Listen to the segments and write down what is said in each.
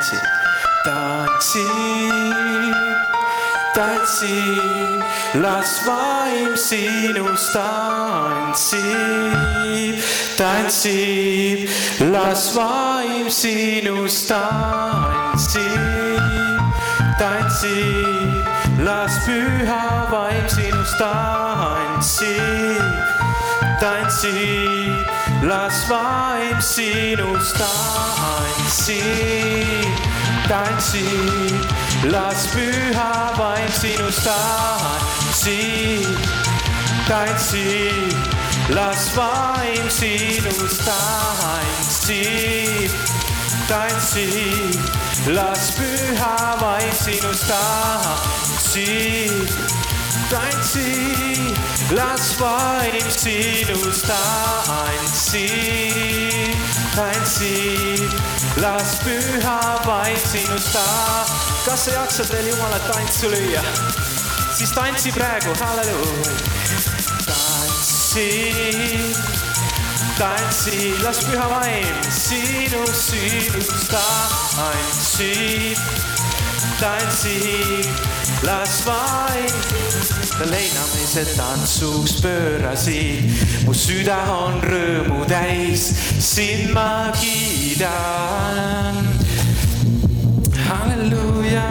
tantsi, tantsi, tantsi, las vaim sinust tantsib, tantsib, las vaim sinust tantsib, tantsib, las püha vaim sinust tantsib, tantsib, las vaim sinust tantsib, tantsib, las püha vaim sinust tantsib, tantsib, las vaim sinust tantsib, tantsib, las püha vaim sinust tantsib, tantsib, las vaim sinust tantsib, tantsib, las püha vaim sinust tantsib. kas sa jaksad veel Jumalat tantsu lüüa? siis tantsi praegu, halleluuja. tantsi, tantsi, las püha vaim sinust, sinust tantsib, tantsib, las vaim leinamise tantsuks pöörasid, mu süda on rõõmu täis, sind ma kiidan. halleluuja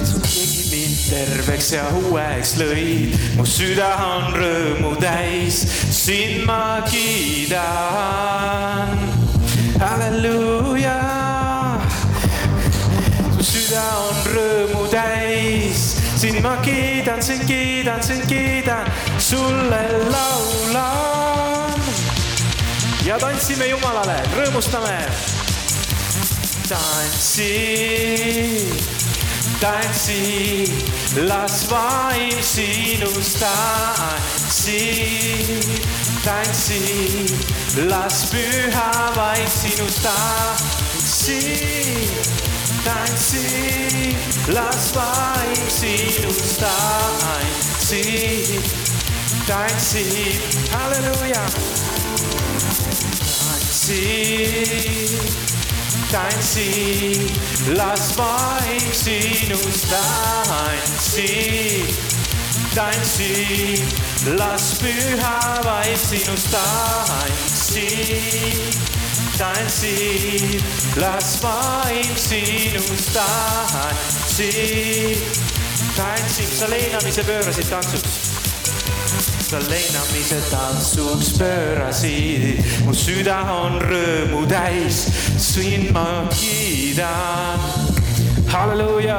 sa tegid mind terveks ja uueks lõid, mu süda on rõõmu täis, sind ma kiidan. halleluuja, süda on rõõmu täis, sind ma kiidan, sind kiidan, sind kiidan, sulle laulan. ja tantsime Jumalale, rõõmustame. Tantsi, tantsi, las vaim sinust tantsib, tantsi, las püha vaim sinust tantsib, tantsi, las vaim sinust tantsib, tantsib, halleluuja, tantsib tantsi, las vaim sinust tantsi, tantsi, las püha vaim sinust tantsi, tantsi, las vaim sinust tantsi, tantsib, sa leinamise pöörasid tantsuks sa leinamise tantsuks pöörasid, mu süda on rõõmu täis, sind ma kiidan. halleluuja,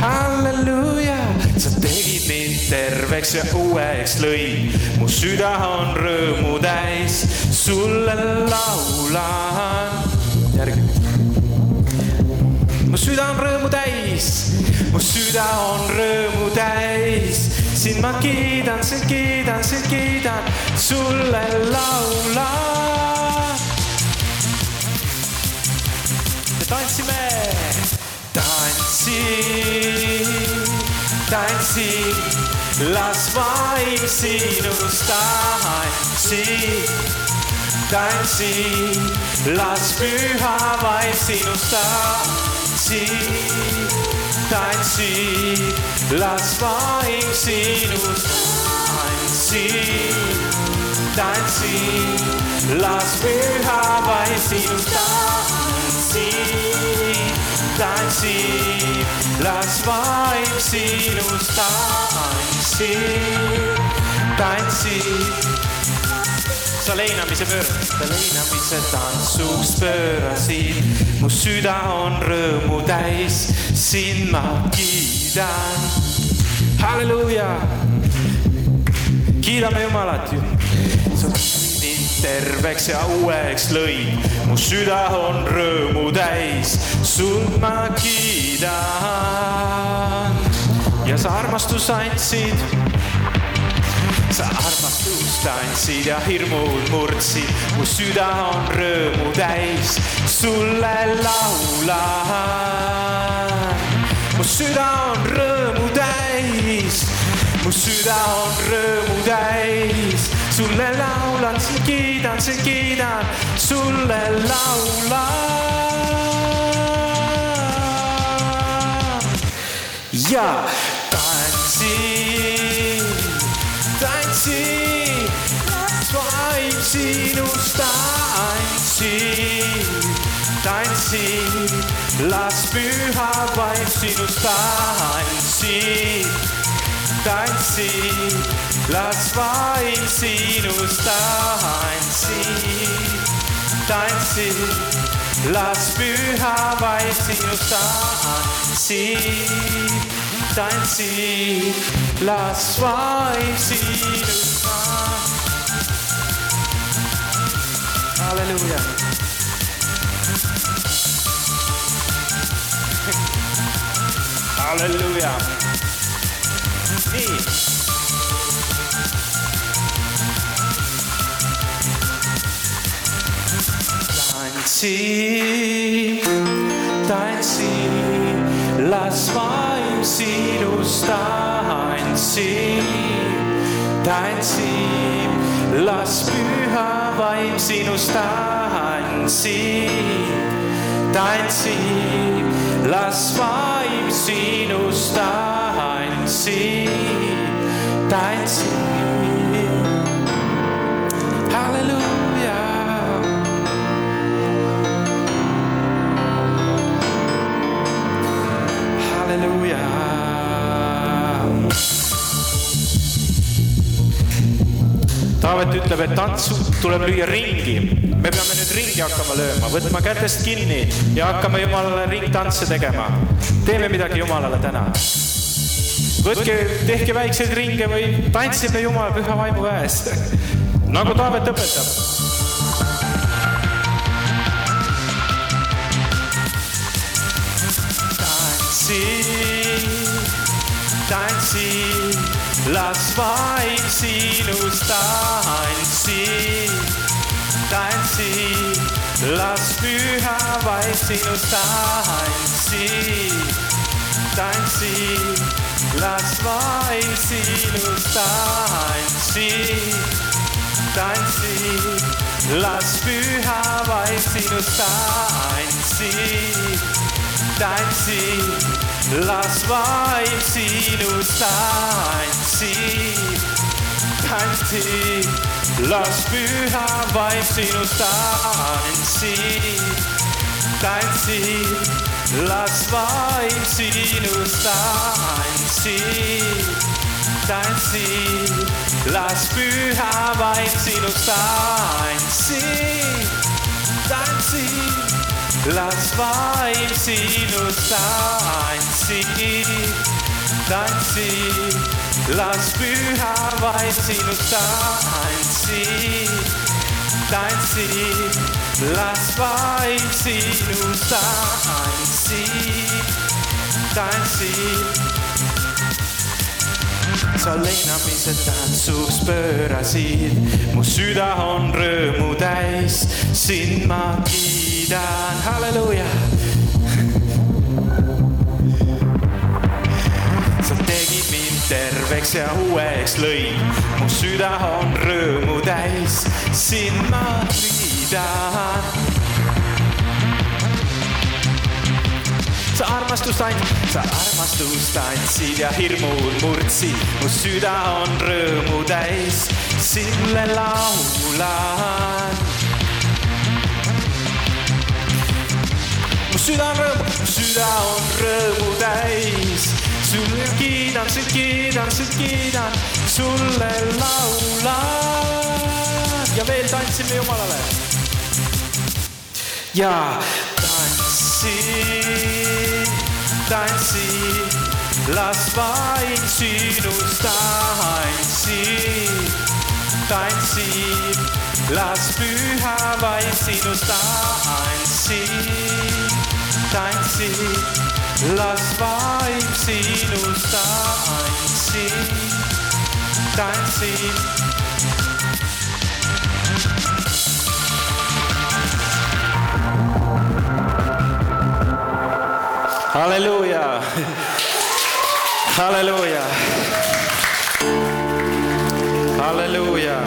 halleluuja, sa tegid mind terveks ja uueks lõid, mu süda on rõõmu täis, sulle laulan. järgi mu süda on rõõmu täis, mu süda on rõõmu täis, sind ma kiidan, sind kiidan, sind kiidan, sulle laulan. me tantsime, tantsi, tantsi, las vaim sinust tantsib tantsi, las püha vaim sinust tantsib, tantsi, las vaim sinust tantsib, tantsi, las püha vaim sinust tantsib, tantsi, las vaim sinust tantsib, tantsib sa leinamise pöörasid, sa leinamise tantsuks pöörasid, mu süda on rõõmu täis, sind ma kiidan. halleluuja, kiidame Jumalat ju. sa mind terveks ja uueks lõid, mu süda on rõõmu täis, sind ma kiidan. ja sa armastus andsid sa armastust andsid ja hirmud murdsid, mu süda on rõõmu täis, sulle laulan. mu süda on rõõmu täis, mu süda on rõõmu täis, sulle laulan, sind kiidan, sind kiidan, sulle laulan. ja tantsin, einziehen, zwei einziehen und da einziehen. Dein Sinn, lass Bücher bei einziehen und da einziehen. Dein Sinn, lass mich einziehen und da einziehen. Dein Sinn, lass Bücher bei einziehen und da einziehen. tantsin, tantsin, las vaim sinust tantsin, tantsin, las püha vaim sinust tantsin, tantsin, las vaim sinust tantsin. halleluuja. halleluuja. nii. tantsin, tantsin, las vaim sinust tantsin, tantsin, las püha vaim sinust tantsin, tantsin, las vaim sinust tantsin, tantsin. ütleb, et tantsu tuleb lüüa ringi. me peame nüüd ringi hakkama lööma, võtma kätest kinni ja hakkame Jumalale ringtantse tegema. teeme midagi Jumalale täna. võtke, tehke väikseid ringe või tantsime Jumala püha vaimu käes, nagu Taavet õpetab tantsin, tantsin, las vaim sinust tantsin, tantsin, las püha vaim sinust tantsin, tantsin, las vaim sinust tantsin, tantsin, las püha vaim sinust tantsin tantsin, las vaim sinust tantsin, tantsin, las püha vaim sinust tantsin, tantsin, las vaim sinust tantsin, tantsin, las püha vaim sinust tantsin, tantsin las vaim sinust tantsin, tantsin, las püha vaim sinust tantsin, tantsin, las vaim sinust tantsin, tantsin. sa leinamise tantsuks pöörasid, mu süda on rõõmu täis, sind ma kiidan, halleluuja. sa tegid mind terveks ja uueks lõid, mu süda on rõõmu täis, sind ma kiidan. sa armastust and-, sa armastust andsid ja hirmud murdsid, mu süda on rõõmu täis, sulle laulan. Süda on rõõmu, mu süda on rõõmu täis, sulle kiidan, sind kiidan, sind kiidan, sulle laulan ja veel tantsime Jumalale. ja tantsin, tantsin, las vaim sinust tantsin, tantsin, las püha vaim sinust tantsin, tantsin, las vaim sinust tantsin, tantsin halleluuja, halleluuja, halleluuja